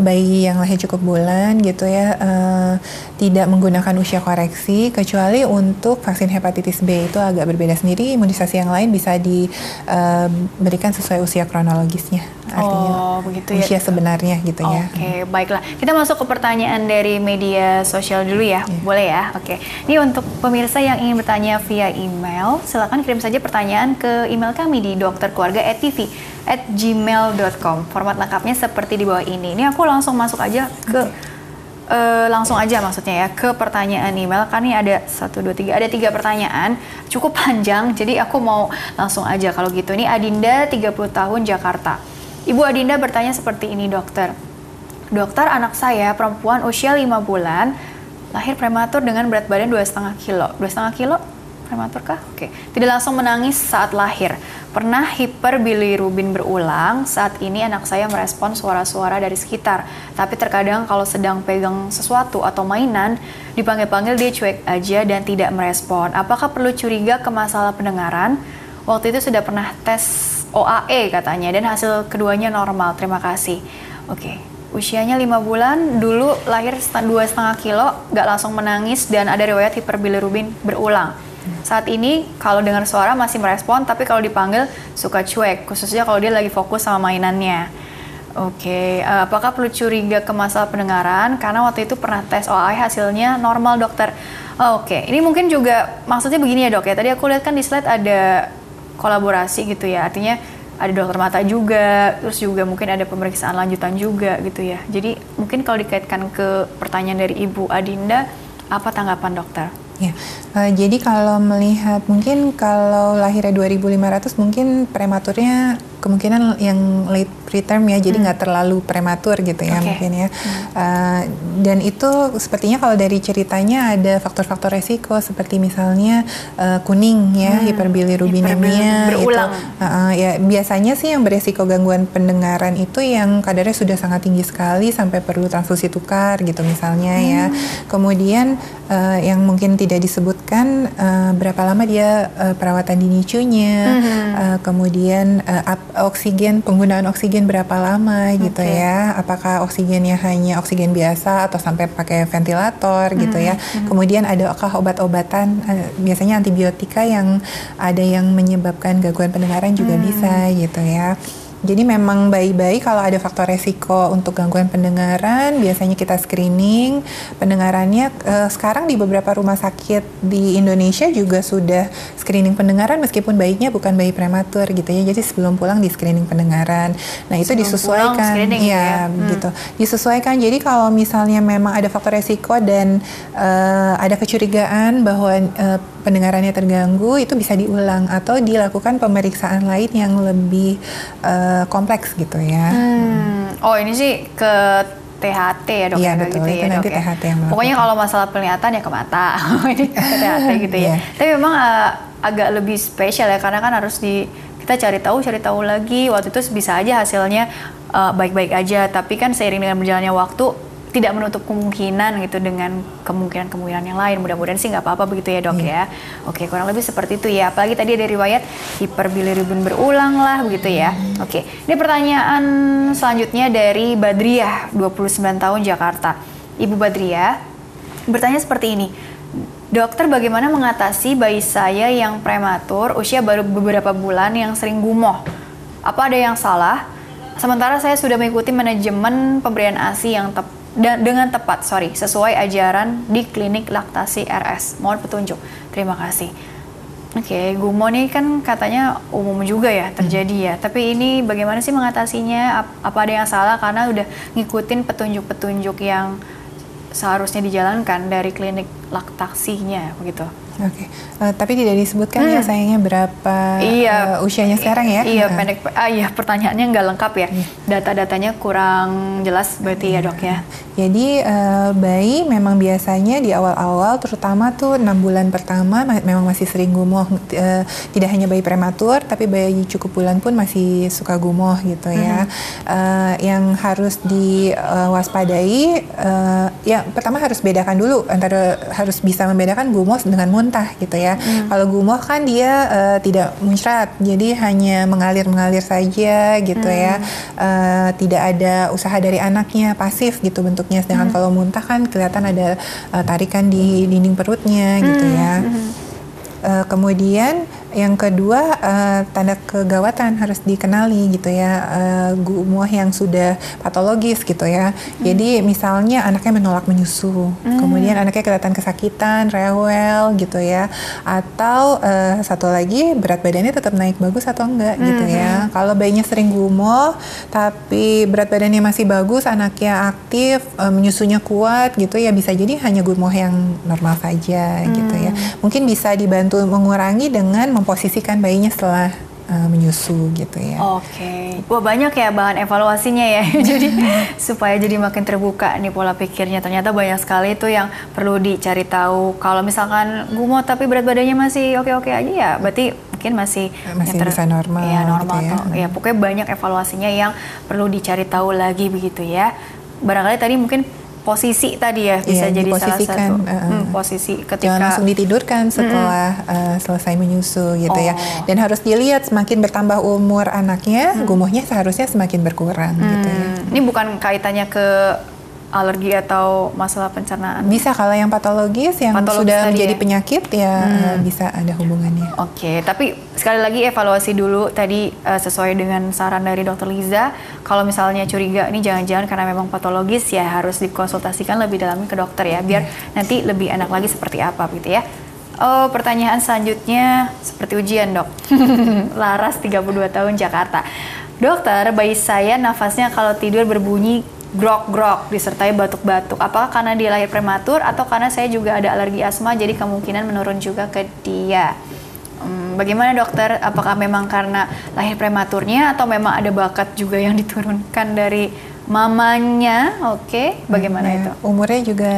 bayi yang lahir cukup bulan gitu ya uh, tidak menggunakan usia koreksi kecuali untuk vaksin hepatitis B itu agak berbeda sendiri imunisasi yang lain bisa diberikan uh, sesuai usia kronologisnya artinya oh, begitu ya. usia sebenarnya gitu okay, ya. Oke baiklah kita masuk ke pertanyaan dari media sosial dulu ya yeah. boleh ya oke okay. ini untuk pemirsa yang ingin bertanya via email silakan kirim saja pertanyaan ke email kami di dokterkeluarga@tv at gmail.com. Format lengkapnya seperti di bawah ini. Ini aku langsung masuk aja ke uh, langsung aja maksudnya ya ke pertanyaan email. Kan ini ada satu dua tiga ada tiga pertanyaan cukup panjang. Jadi aku mau langsung aja kalau gitu. Ini Adinda 30 tahun Jakarta. Ibu Adinda bertanya seperti ini dokter. Dokter anak saya perempuan usia 5 bulan lahir prematur dengan berat badan 2,5 kilo. 2,5 kilo prematur kah? Oke. Tidak langsung menangis saat lahir. Pernah hiperbilirubin berulang, saat ini anak saya merespon suara-suara dari sekitar. Tapi terkadang kalau sedang pegang sesuatu atau mainan, dipanggil-panggil dia cuek aja dan tidak merespon. Apakah perlu curiga ke masalah pendengaran? Waktu itu sudah pernah tes OAE katanya dan hasil keduanya normal. Terima kasih. Oke. Usianya 5 bulan, dulu lahir 2,5 kilo, gak langsung menangis dan ada riwayat hiperbilirubin berulang Saat ini kalau dengar suara masih merespon, tapi kalau dipanggil suka cuek, khususnya kalau dia lagi fokus sama mainannya. Oke, uh, apakah perlu curiga ke masalah pendengaran? Karena waktu itu pernah tes OAI hasilnya normal dokter. Oke, ini mungkin juga maksudnya begini ya dok ya. Tadi aku lihat kan di slide ada kolaborasi gitu ya. Artinya ada dokter mata juga, terus juga mungkin ada pemeriksaan lanjutan juga gitu ya. Jadi mungkin kalau dikaitkan ke pertanyaan dari Ibu Adinda, apa tanggapan dokter? Ya, uh, jadi kalau melihat mungkin kalau lahirnya 2500 mungkin prematurnya kemungkinan yang late preterm ya, jadi hmm. nggak hmm. terlalu prematur gitu ya okay. mungkin ya. Hmm. Uh, dan itu sepertinya kalau dari ceritanya ada faktor-faktor resiko seperti misalnya uh, kuning ya, hmm. hiperbilirubinemia berulang. Itu, uh, ya biasanya sih yang beresiko gangguan pendengaran itu yang kadarnya sudah sangat tinggi sekali sampai perlu transfusi tukar gitu misalnya ya. hmm. ya. Kemudian uh, yang mungkin tidak disebutkan uh, berapa lama dia uh, perawatan di NICU-nya, hmm. uh, kemudian uh, oksigen penggunaan oksigen berapa lama okay. gitu ya apakah oksigennya hanya oksigen biasa atau sampai pakai ventilator hmm. gitu ya hmm. kemudian adakah obat-obatan uh, biasanya antibiotika yang ada yang menyebabkan gangguan pendengaran juga hmm. bisa gitu ya jadi memang bayi-bayi kalau ada faktor resiko untuk gangguan pendengaran, biasanya kita screening pendengarannya. Eh, sekarang di beberapa rumah sakit di Indonesia juga sudah screening pendengaran meskipun bayinya bukan bayi prematur gitu ya. Jadi sebelum pulang di screening pendengaran. Nah itu sebelum disesuaikan, ya, ya hmm. gitu. Disesuaikan. Jadi kalau misalnya memang ada faktor resiko dan uh, ada kecurigaan bahwa uh, pendengarannya terganggu, itu bisa diulang atau dilakukan pemeriksaan lain yang lebih uh, kompleks gitu ya. Hmm. Oh ini sih ke THT ya dok Iya ya, betul, gitu itu ya, nanti dok, THT yang melakukan. Pokoknya kalau masalah penglihatan ya ke mata, ini ke THT gitu ya. Yeah. Tapi memang uh, agak lebih spesial ya karena kan harus di kita cari tahu cari tahu lagi waktu itu bisa aja hasilnya eh, baik-baik uh, aja tapi kan seiring dengan berjalannya waktu tidak menutup kemungkinan gitu dengan kemungkinan-kemungkinan yang lain. Mudah-mudahan sih nggak apa-apa begitu ya dok yeah. ya. Oke kurang lebih seperti itu ya. Apalagi tadi ada riwayat hiperbilirubin berulang lah begitu ya. Hmm. Oke ini pertanyaan selanjutnya dari Badriah 29 tahun Jakarta. Ibu Badriah bertanya seperti ini. Dokter bagaimana mengatasi bayi saya yang prematur usia baru beberapa bulan yang sering gumoh? Apa ada yang salah? Sementara saya sudah mengikuti manajemen pemberian ASI yang tepat dan dengan tepat, sorry, sesuai ajaran di klinik laktasi RS. Mohon petunjuk. Terima kasih. Oke, okay, gumo ini kan katanya umum juga ya terjadi ya. Tapi ini bagaimana sih mengatasinya? Apa ada yang salah karena udah ngikutin petunjuk-petunjuk yang seharusnya dijalankan dari klinik laktasinya begitu? Oke, okay. uh, eh, tapi tidak disebutkan ya hmm. ya sayangnya berapa iya, uh, usianya sekarang ya? Iya, uh. pendek. Ah iya, pertanyaannya nggak lengkap ya. Iya. Data-datanya kurang jelas berarti ya dok ya. Jadi uh, bayi memang biasanya di awal-awal, terutama tuh enam bulan pertama memang masih sering gumoh. Uh, tidak hanya bayi prematur, tapi bayi cukup bulan pun masih suka gumoh gitu ya. Hmm. Uh, yang harus diwaspadai, uh, ya pertama harus bedakan dulu antara harus bisa membedakan gumoh dengan muntah gitu ya. Hmm. Kalau gumoh kan dia uh, tidak muncrat, jadi hanya mengalir-mengalir saja gitu ya. hmm. ya. Uh, tidak ada usaha dari anaknya, pasif gitu bentuk perutnya sedangkan hmm. kalau muntah kan kelihatan ada uh, tarikan di dinding perutnya gitu hmm. ya hmm. uh, kemudian yang kedua uh, tanda kegawatan harus dikenali gitu ya uh, gumoh yang sudah patologis gitu ya. Hmm. Jadi misalnya anaknya menolak menyusu, hmm. kemudian anaknya kelihatan kesakitan, rewel gitu ya, atau uh, satu lagi berat badannya tetap naik bagus atau enggak hmm. gitu ya. Hmm. Kalau bayinya sering gumoh tapi berat badannya masih bagus, anaknya aktif, uh, menyusunya kuat gitu ya bisa jadi hanya gumoh yang normal saja hmm. gitu ya. Hmm. Mungkin bisa dibantu mengurangi dengan memposisikan bayinya setelah uh, menyusu gitu ya. Oke, okay. wah banyak ya bahan evaluasinya ya. jadi supaya jadi makin terbuka nih pola pikirnya. Ternyata banyak sekali itu yang perlu dicari tahu. Kalau misalkan gumoh tapi berat badannya masih oke-oke aja ya, berarti mungkin masih masih bisa normal. Ya normal gitu ya. Atau, ya pokoknya banyak evaluasinya yang perlu dicari tahu lagi begitu ya. Barangkali tadi mungkin posisi tadi ya bisa iya, jadi salah satu uh, hmm, posisi ketika jangan langsung ditidurkan setelah hmm. uh, selesai menyusu gitu ya. oh. ya dan harus dilihat semakin bertambah umur anaknya hmm. gumuhnya seharusnya semakin berkurang hmm. gitu ya ini bukan kaitannya ke alergi atau masalah pencernaan? Bisa kalau yang patologis yang patologis sudah menjadi ya? penyakit ya hmm. bisa ada hubungannya. Oke, okay, tapi sekali lagi evaluasi dulu tadi uh, sesuai dengan saran dari dokter Liza. Kalau misalnya curiga ini jangan-jangan karena memang patologis ya harus dikonsultasikan lebih dalam ke dokter ya biar hmm. nanti lebih enak lagi seperti apa gitu ya. Oh, pertanyaan selanjutnya seperti ujian, Dok. Laras 32 tahun Jakarta. Dokter, bayi saya nafasnya kalau tidur berbunyi grok-grok disertai batuk-batuk. Apakah karena dia lahir prematur atau karena saya juga ada alergi asma jadi kemungkinan menurun juga ke dia? Hmm, bagaimana dokter? Apakah memang karena lahir prematurnya atau memang ada bakat juga yang diturunkan dari mamanya? Oke, okay. bagaimana hmm, ya. itu? Umurnya juga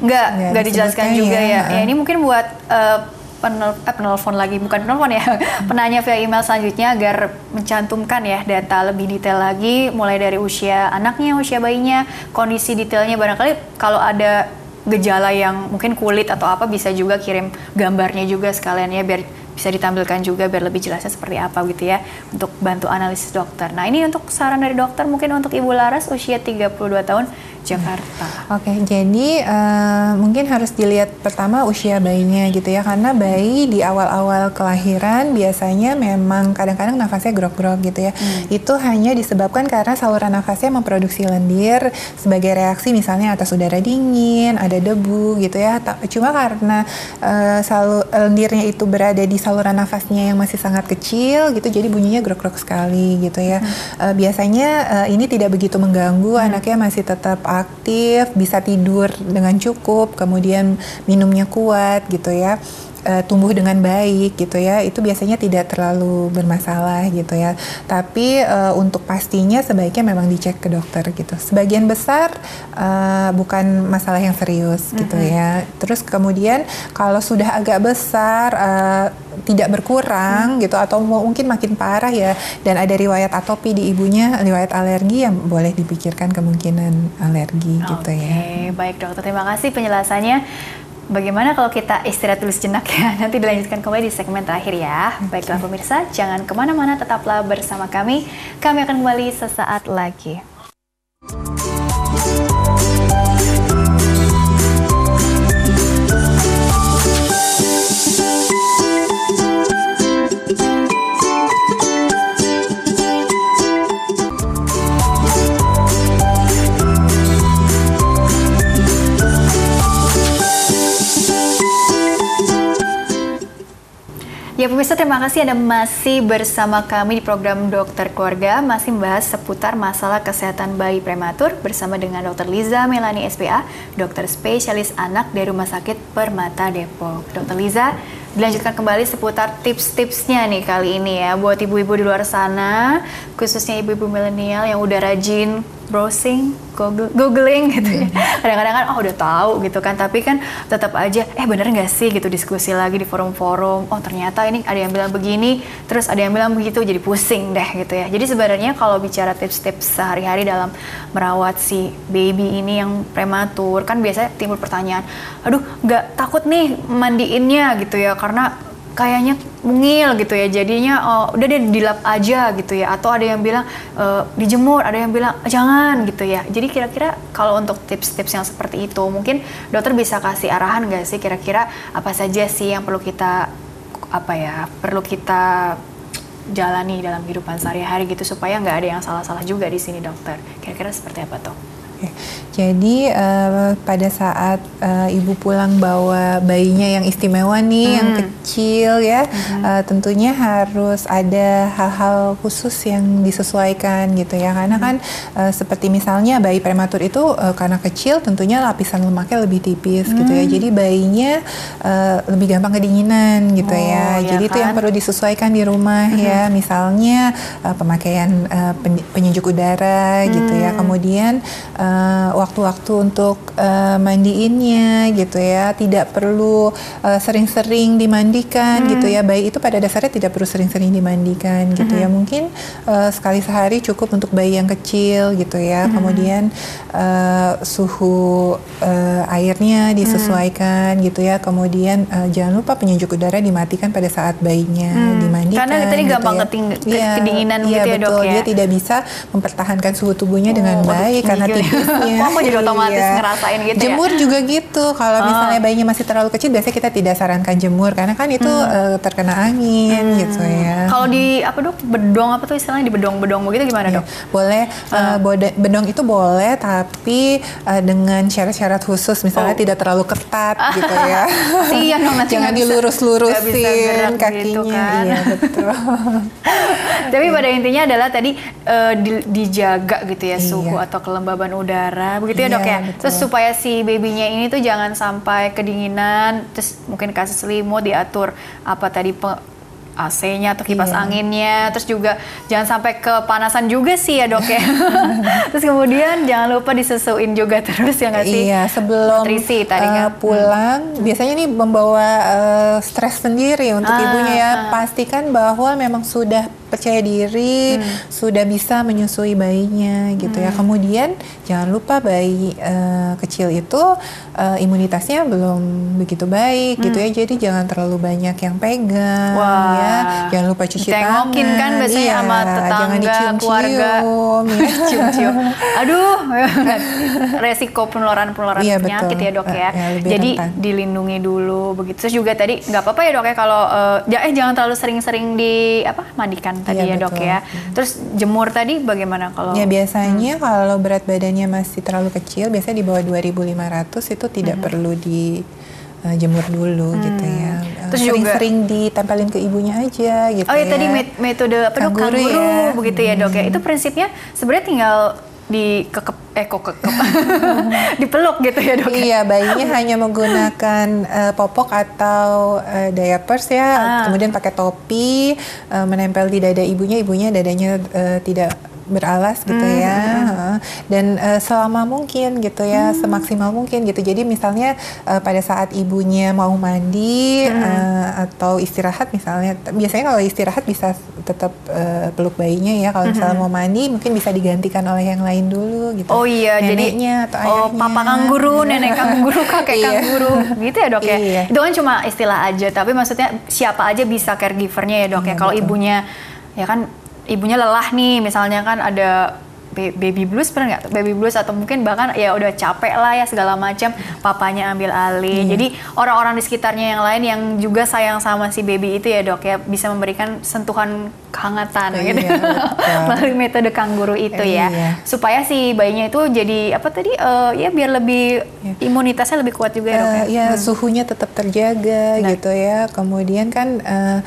nggak nggak dijelaskan juga ya. ya. Ya ini mungkin buat uh, penel, eh, penelpon lagi bukan penelpon ya penanya via email selanjutnya agar mencantumkan ya data lebih detail lagi mulai dari usia anaknya usia bayinya kondisi detailnya. Barangkali kalau ada gejala yang mungkin kulit atau apa bisa juga kirim gambarnya juga sekalian ya biar bisa ditampilkan juga biar lebih jelasnya seperti apa gitu ya untuk bantu analisis dokter. Nah ini untuk saran dari dokter mungkin untuk Ibu Laras usia 32 tahun Jakarta. Oke, okay, jadi uh, mungkin harus dilihat pertama usia bayinya gitu ya, karena bayi di awal-awal kelahiran biasanya memang kadang-kadang nafasnya grok-grok gitu ya. Hmm. Itu hanya disebabkan karena saluran nafasnya memproduksi lendir sebagai reaksi misalnya atas udara dingin, ada debu gitu ya. Cuma karena uh, lendirnya itu berada di saluran nafasnya yang masih sangat kecil gitu, jadi bunyinya grok-grok sekali gitu ya. Hmm. Uh, biasanya uh, ini tidak begitu mengganggu, hmm. anaknya masih tetap aktif, bisa tidur dengan cukup, kemudian minumnya kuat gitu ya uh, tumbuh dengan baik gitu ya itu biasanya tidak terlalu bermasalah gitu ya tapi uh, untuk pastinya sebaiknya memang dicek ke dokter gitu sebagian besar uh, bukan masalah yang serius mm -hmm. gitu ya terus kemudian kalau sudah agak besar uh, tidak berkurang hmm. gitu atau mungkin makin parah ya dan ada riwayat atopi di ibunya riwayat alergi yang boleh dipikirkan kemungkinan alergi okay. gitu ya. Oke, baik dokter terima kasih penjelasannya. Bagaimana kalau kita istirahat dulu sejenak ya? Nanti dilanjutkan kembali di segmen terakhir ya. Baiklah pemirsa, jangan ke mana-mana, tetaplah bersama kami. Kami akan kembali sesaat lagi. Pemirsa terima kasih Anda masih bersama kami di program Dokter Keluarga masih membahas seputar masalah kesehatan bayi prematur bersama dengan Dr. Liza Melani SPA, dokter spesialis anak dari Rumah Sakit Permata Depok. Dr. Liza, dilanjutkan kembali seputar tips-tipsnya nih kali ini ya buat ibu-ibu di luar sana, khususnya ibu-ibu milenial yang udah rajin browsing, googling gitu ya. Hmm. Kadang-kadang kan oh udah tahu gitu kan, tapi kan tetap aja eh bener nggak sih gitu diskusi lagi di forum-forum. Oh ternyata ini ada yang bilang begini, terus ada yang bilang begitu, jadi pusing deh gitu ya. Jadi sebenarnya kalau bicara tips-tips sehari-hari dalam merawat si baby ini yang prematur, kan biasanya timbul pertanyaan, aduh nggak takut nih mandiinnya gitu ya, karena kayaknya mungil gitu ya. Jadinya oh, udah deh dilap aja gitu ya. Atau ada yang bilang e, dijemur ada yang bilang jangan gitu ya. Jadi kira-kira kalau untuk tips-tips yang seperti itu mungkin dokter bisa kasih arahan nggak sih kira-kira apa saja sih yang perlu kita apa ya perlu kita jalani dalam kehidupan sehari-hari gitu supaya nggak ada yang salah-salah juga di sini dokter? Kira-kira seperti apa tuh? Jadi uh, pada saat uh, ibu pulang bawa bayinya yang istimewa nih, hmm. yang kecil ya, hmm. uh, tentunya harus ada hal-hal khusus yang disesuaikan gitu ya, karena hmm. kan uh, seperti misalnya bayi prematur itu uh, karena kecil, tentunya lapisan lemaknya lebih tipis hmm. gitu ya, hmm. jadi bayinya uh, lebih gampang kedinginan gitu ya. oh, ya, jadi kan? itu yang kan? perlu disesuaikan di rumah hmm. ya, misalnya uh, pemakaian uh, penyejuk udara hmm. gitu ya, hmm. kemudian uh, waktu-waktu untuk uh, mandiinnya gitu ya tidak perlu uh, sering-sering dimandikan hmm. gitu ya bayi itu pada dasarnya tidak perlu sering-sering dimandikan gitu ya. hmm. ya mungkin uh, sekali sehari cukup untuk bayi yang kecil gitu ya hmm. kemudian uh, suhu uh, airnya disesuaikan hmm. gitu ya kemudian uh, jangan lupa penyejuk udara dimatikan pada saat bayinya hmm. dimandikan karena tadi gitu gampang ya. ya, kedinginan iya, gitu ya betul. dok ya dia tidak bisa mempertahankan suhu tubuhnya oh, dengan baik karena tipisnya aku jadi otomatis Iya. ngerasain gitu Jemur ya. juga gitu. Kalau misalnya bayinya masih terlalu kecil, biasanya kita tidak sarankan jemur karena kan itu eh, terkena angin gitu ya. Kalau di apa dok bedong apa tuh istilahnya di bedong-bedong begitu gimana Iya, dok? boleh eh, bode- bedong itu boleh tapi eh, dengan syarat-syarat khusus misalnya Oh. tidak terlalu ketat gitu ya. Kasian dong nanti Jangan dilurus-lurusin gerak kakinya. gitu kan. Iya betul. Tapi pada intinya adalah tadi eh, di- dijaga gitu ya Iya. suhu atau kelembaban udara begitu ya Iya, dok ya. betul. Terus supaya si babynya ini tuh jangan sampai kedinginan, terus mungkin kasih selimut diatur apa tadi pe- AC-nya atau kipas Iya. anginnya, terus juga jangan sampai kepanasan juga sih ya dok ya. terus kemudian jangan lupa disusuin juga terus ya nggak sih? Iya, sebelum Nutrisi tadi eh, kan. pulang, biasanya nih membawa eh, stres sendiri untuk Ah, ibunya ya. ah. Pastikan bahwa memang sudah percaya diri, Hmm. sudah bisa menyusui bayinya gitu ya. Kemudian jangan lupa bayi eh, kecil itu eh, imunitasnya belum begitu baik gitu ya. Jadi jangan terlalu banyak yang pegang Hmm. Wah. ya. Jangan lupa cuci Ditengokin tangan. kan biasanya Iya, sama jangan tetangga, dicium-cium, keluarga. ya. cium-cium. Aduh, resiko penularan-penularan Iya, penyakit betul. ya dok ya. Eh, ya, Jadi rentan. dilindungi dulu begitu. Terus juga tadi nggak apa-apa ya dok ya kalau ja- eh jangan terlalu sering-sering di apa mandikan tadi Iya, ya dok betul. ya. Terus jemur tadi bagaimana kalau? Ya biasanya kalau berat badannya masih terlalu kecil, biasanya di bawah 2.500 itu tidak perlu di eh, jemur dulu gitu ya. Eh, Hmm. Terus juga- Sering-sering ditempelin ke ibunya aja gitu Oh ya, ya. tadi met- metode apa dok? Kanguru Kanguru, ya. begitu ya dok ya. Itu prinsipnya sebenarnya tinggal di kekep eh kok kekep dipeluk gitu ya dok. ya? Iya, bayinya hanya menggunakan eh, popok atau eh, diapers ya, Ah. kemudian pakai topi, eh, menempel di dada ibunya, ibunya dadanya eh, tidak beralas gitu Hmm, ya, Heeh. dan eh, selama mungkin gitu ya, Hmm. semaksimal mungkin gitu. Jadi misalnya eh, pada saat ibunya mau mandi Hmm. eh, atau istirahat misalnya, biasanya kalau istirahat bisa tetap eh, peluk bayinya ya. Kalau misalnya mau mandi mungkin bisa digantikan oleh yang lain dulu gitu. Hmm. Oh iya, jadi Neneknya atau oh ayahnya. papa kanguru, nenek kanguru, kakek Iya. kanguru, gitu ya dok ya. Iya. Itu kan cuma istilah aja, tapi maksudnya siapa aja bisa caregivernya ya dok ya. Iya, Kalau betul. ibunya, ya kan ibunya lelah nih, misalnya kan ada ba- baby blues pernah nggak baby blues atau mungkin bahkan ya udah capek lah ya segala macam papanya ambil alih Iya. jadi orang-orang di sekitarnya yang lain yang juga sayang sama si baby itu ya dok ya bisa memberikan sentuhan kehangatan Iya, gitu betul. melalui metode kanguru itu ya Iya. supaya si bayinya itu jadi apa tadi eh, ya biar lebih imunitasnya lebih kuat juga ya dok ya. Eh, ya suhunya tetap terjaga Nah. gitu ya. Kemudian kan eh,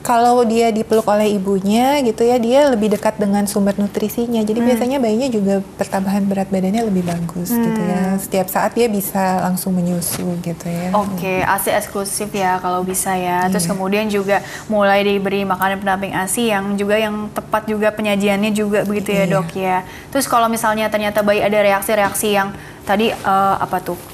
kalau dia dipeluk oleh ibunya gitu ya, dia lebih dekat dengan sumber nutrisinya. Hmm. Jadi biasanya bayinya juga pertambahan berat badannya lebih bagus gitu ya. Hmm. Setiap saat dia bisa langsung menyusu gitu ya. Oke, ASI eksklusif ya kalau bisa ya. Terus Iya. kemudian juga mulai diberi makanan pendamping ASI yang juga yang tepat juga penyajiannya juga begitu ya Iya. dok ya. Terus kalau misalnya ternyata bayi ada reaksi-reaksi yang tadi eh, apa tuh?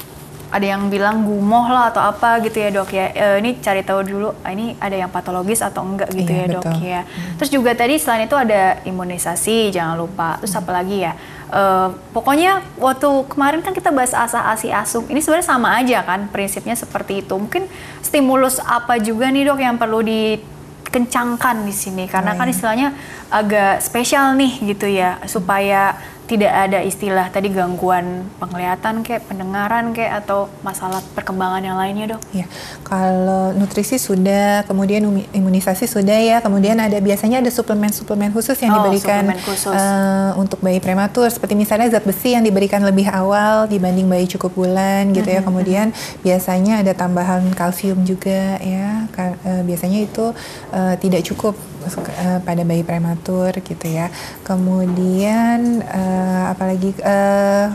Ada yang bilang gumoh lah atau apa gitu ya dok ya. Eh, ini cari tahu dulu ah, ini ada yang patologis atau enggak gitu Iya, ya dok betul. ya. Terus juga tadi selain itu ada imunisasi jangan lupa. Terus apa lagi ya? Eh, pokoknya waktu kemarin kan kita bahas asa asi asum. Ini sebenarnya sama aja kan prinsipnya seperti itu. Mungkin stimulus apa juga nih dok yang perlu dikencangkan di sini karena Oh, kan iya. istilahnya agak spesial nih gitu ya supaya tidak ada istilah tadi gangguan penglihatan kayak pendengaran kayak atau masalah perkembangan yang lainnya dok. Ya, kalau nutrisi sudah, kemudian imunisasi sudah ya, kemudian ada biasanya ada suplemen-suplemen khusus yang Oh, diberikan khusus. eh, untuk bayi prematur, seperti misalnya zat besi yang diberikan lebih awal dibanding bayi cukup bulan gitu Mm-hmm, ya. Kemudian biasanya ada tambahan kalsium juga ya, Ka- eh, biasanya itu eh, tidak cukup eh, pada bayi prematur gitu ya. Kemudian eh, apalagi eh,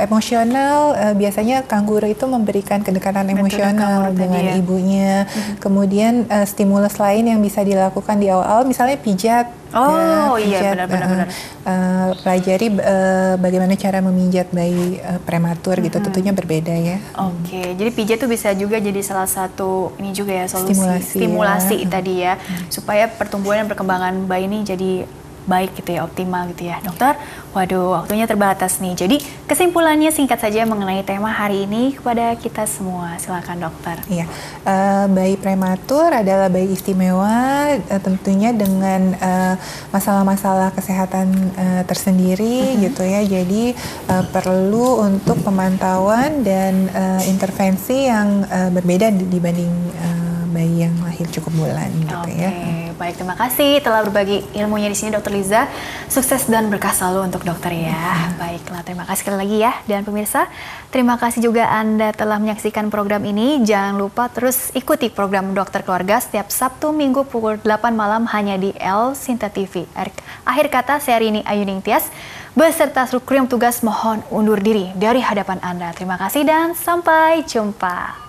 emosional eh, biasanya kanguru itu memberikan kedekatan emosional tadi dengan ya. ibunya. Kemudian eh, stimulus lain yang bisa dilakukan di awal-awal misalnya pijat. Oh, ya, iya, pijat, benar, benar, eh, benar. eh, pelajari eh, bagaimana cara memijat bayi eh, prematur gitu. Tentunya berbeda ya. Oke, jadi pijat tuh bisa juga jadi salah satu ini juga ya solusi Stimulasi, stimulasi ya. tadi ya, supaya pertumbuhan dan perkembangan bayi ini jadi baik gitu ya, optimal gitu ya. Dokter, waduh waktunya terbatas nih. Jadi kesimpulannya singkat saja mengenai tema hari ini kepada kita semua. Silakan dokter. Iya, uh, bayi prematur adalah bayi istimewa uh, tentunya dengan masalah-masalah uh, kesehatan uh, tersendiri uh-huh. gitu ya. Jadi uh, perlu untuk pemantauan dan uh, intervensi yang uh, berbeda dibanding uh, bayi yang lahir cukup bulan gitu okay. ya. Baik, terima kasih telah berbagi ilmunya di sini Dokter Liza. Sukses dan berkah selalu untuk dokter ya. Hmm. Baiklah, terima kasih sekali lagi ya. Dan pemirsa, terima kasih juga Anda telah menyaksikan program ini. Jangan lupa terus ikuti program Dokter Keluarga setiap Sabtu Minggu pukul 8 malam hanya di El Sinta TV. Akhir kata, saya Rini Ayuning Tias beserta seluruh tugas mohon undur diri dari hadapan Anda. Terima kasih dan sampai jumpa.